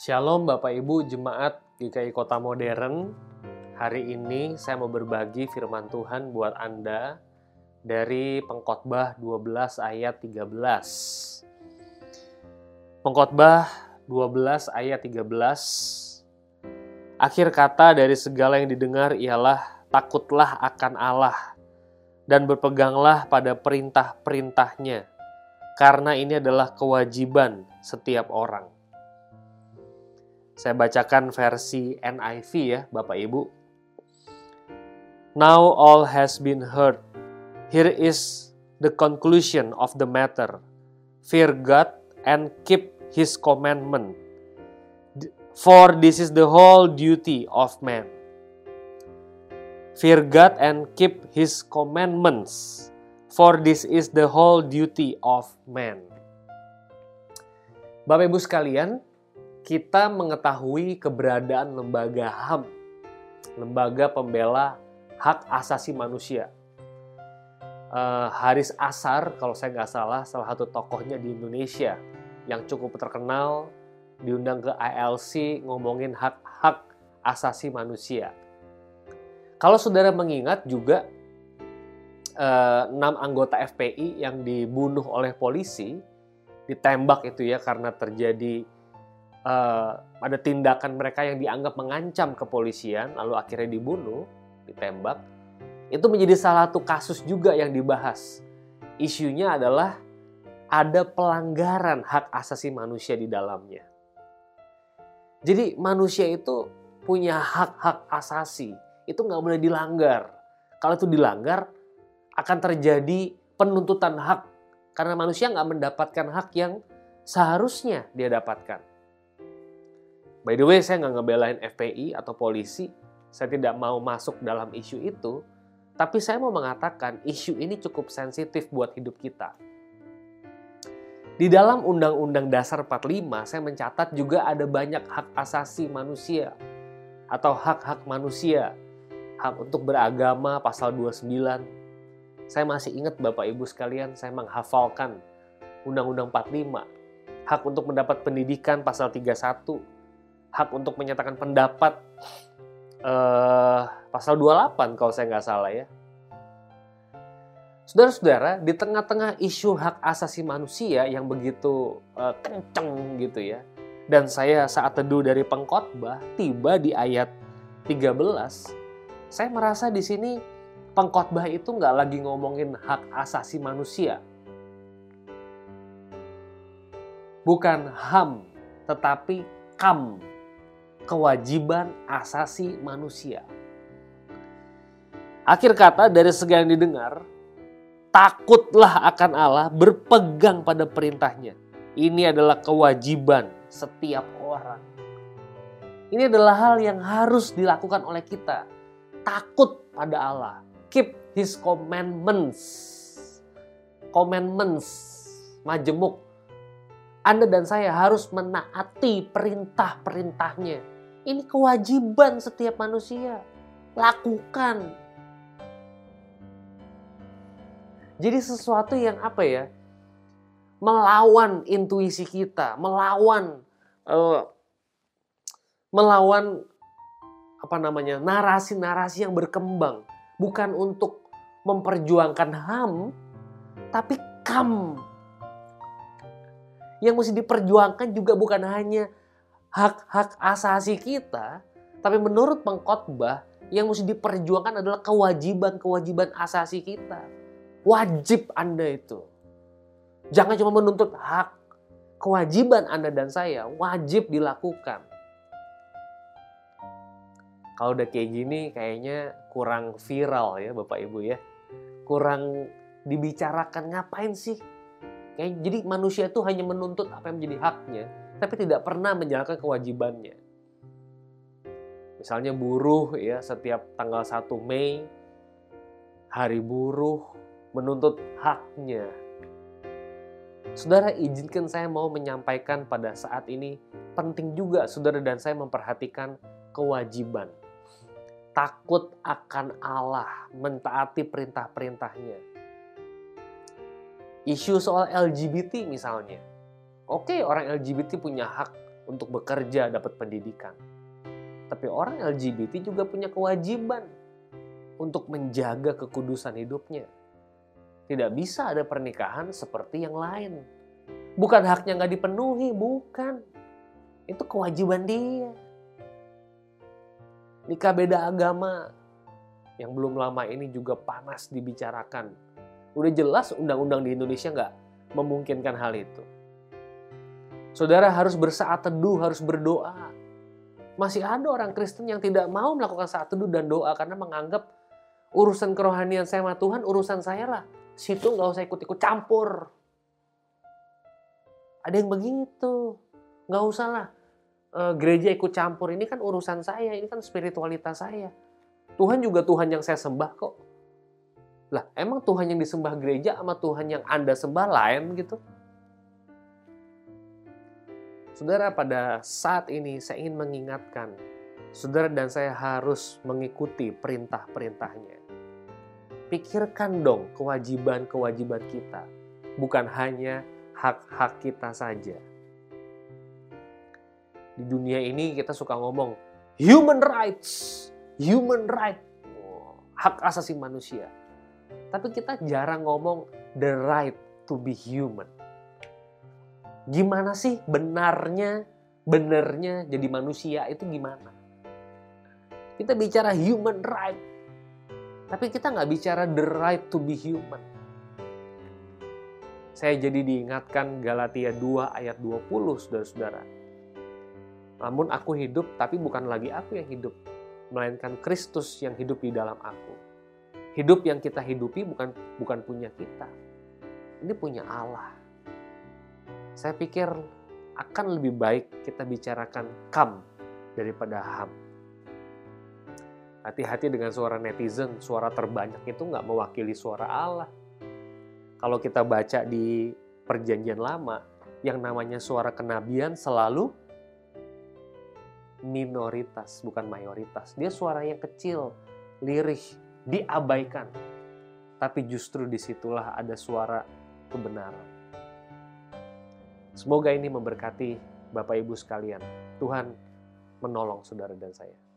Shalom Bapak Ibu Jemaat GKI Kota Modern. Hari ini saya mau berbagi firman Tuhan buat Anda dari Pengkhotbah 12 ayat 13. Pengkhotbah 12 ayat 13. Akhir kata dari segala yang didengar ialah takutlah akan Allah dan berpeganglah pada perintah-perintahnya karena ini adalah kewajiban setiap orang. Saya bacakan versi NIV ya, Bapak Ibu. Now all has been heard. Here is the conclusion of the matter. Fear God and keep his commandment. For this is the whole duty of man. Fear God and keep his commandments. For this is the whole duty of man. Bapak Ibu sekalian, kita mengetahui keberadaan lembaga HAM, lembaga pembela hak asasi manusia. Uh, Haris Asar, kalau saya nggak salah, salah satu tokohnya di Indonesia yang cukup terkenal, diundang ke ILC ngomongin hak-hak asasi manusia. Kalau saudara mengingat juga uh, enam anggota FPI yang dibunuh oleh polisi, ditembak itu ya karena terjadi uh, ada tindakan mereka yang dianggap mengancam kepolisian, lalu akhirnya dibunuh, ditembak, itu menjadi salah satu kasus juga yang dibahas. Isunya adalah ada pelanggaran hak asasi manusia di dalamnya. Jadi manusia itu punya hak-hak asasi, itu nggak boleh dilanggar. Kalau itu dilanggar, akan terjadi penuntutan hak karena manusia nggak mendapatkan hak yang seharusnya dia dapatkan. By the way, saya nggak ngebelain FPI atau polisi. Saya tidak mau masuk dalam isu itu. Tapi saya mau mengatakan isu ini cukup sensitif buat hidup kita. Di dalam Undang-Undang Dasar 45, saya mencatat juga ada banyak hak asasi manusia atau hak-hak manusia. Hak untuk beragama pasal 29. Saya masih ingat Bapak Ibu sekalian, saya menghafalkan Undang-Undang 45. Hak untuk mendapat pendidikan pasal 31 hak untuk menyatakan pendapat uh, pasal 28 kalau saya nggak salah ya. Saudara-saudara, di tengah-tengah isu hak asasi manusia yang begitu uh, kenceng gitu ya, dan saya saat teduh dari pengkhotbah tiba di ayat 13, saya merasa di sini pengkhotbah itu nggak lagi ngomongin hak asasi manusia. Bukan HAM, tetapi KAM, kewajiban asasi manusia. Akhir kata dari segala yang didengar, takutlah akan Allah, berpegang pada perintahnya. Ini adalah kewajiban setiap orang. Ini adalah hal yang harus dilakukan oleh kita. Takut pada Allah. Keep His commandments. Commandments. Majemuk. Anda dan saya harus menaati perintah-perintahnya. Ini kewajiban setiap manusia. Lakukan. Jadi sesuatu yang apa ya? Melawan intuisi kita, melawan uh, melawan apa namanya? narasi-narasi yang berkembang, bukan untuk memperjuangkan HAM, tapi KAM. Yang mesti diperjuangkan juga bukan hanya hak-hak asasi kita, tapi menurut pengkhotbah yang mesti diperjuangkan adalah kewajiban-kewajiban asasi kita. Wajib Anda itu. Jangan cuma menuntut hak. Kewajiban Anda dan saya wajib dilakukan. Kalau udah kayak gini kayaknya kurang viral ya Bapak Ibu ya. Kurang dibicarakan ngapain sih? Jadi manusia itu hanya menuntut apa yang menjadi haknya tapi tidak pernah menjalankan kewajibannya. Misalnya buruh ya setiap tanggal 1 Mei hari buruh menuntut haknya. Saudara izinkan saya mau menyampaikan pada saat ini penting juga saudara dan saya memperhatikan kewajiban. Takut akan Allah, mentaati perintah-perintahnya. Isu soal LGBT misalnya Oke, orang LGBT punya hak untuk bekerja, dapat pendidikan. Tapi orang LGBT juga punya kewajiban untuk menjaga kekudusan hidupnya. Tidak bisa ada pernikahan seperti yang lain. Bukan haknya nggak dipenuhi, bukan. Itu kewajiban dia. Nikah beda agama yang belum lama ini juga panas dibicarakan. Udah jelas undang-undang di Indonesia nggak memungkinkan hal itu. Saudara harus bersaat teduh, harus berdoa. Masih ada orang Kristen yang tidak mau melakukan saat teduh dan doa karena menganggap urusan kerohanian saya sama Tuhan, urusan saya lah. Situ nggak usah ikut-ikut campur. Ada yang begitu. Nggak usah lah. E, gereja ikut campur. Ini kan urusan saya. Ini kan spiritualitas saya. Tuhan juga Tuhan yang saya sembah kok. Lah, emang Tuhan yang disembah gereja sama Tuhan yang Anda sembah lain gitu? Saudara, pada saat ini saya ingin mengingatkan, saudara dan saya harus mengikuti perintah-perintahnya. Pikirkan dong kewajiban-kewajiban kita, bukan hanya hak-hak kita saja. Di dunia ini kita suka ngomong human rights, human right, hak asasi manusia. Tapi kita jarang ngomong the right to be human. Gimana sih benarnya benernya jadi manusia itu gimana? Kita bicara human right tapi kita nggak bicara the right to be human. Saya jadi diingatkan Galatia 2 ayat 20 saudara-saudara. Namun aku hidup tapi bukan lagi aku yang hidup melainkan Kristus yang hidup di dalam aku hidup yang kita hidupi bukan bukan punya kita ini punya Allah saya pikir akan lebih baik kita bicarakan kam daripada ham. Hati-hati dengan suara netizen, suara terbanyak itu nggak mewakili suara Allah. Kalau kita baca di perjanjian lama, yang namanya suara kenabian selalu minoritas, bukan mayoritas. Dia suara yang kecil, lirih, diabaikan. Tapi justru di situlah ada suara kebenaran. Semoga ini memberkati Bapak Ibu sekalian. Tuhan menolong saudara dan saya.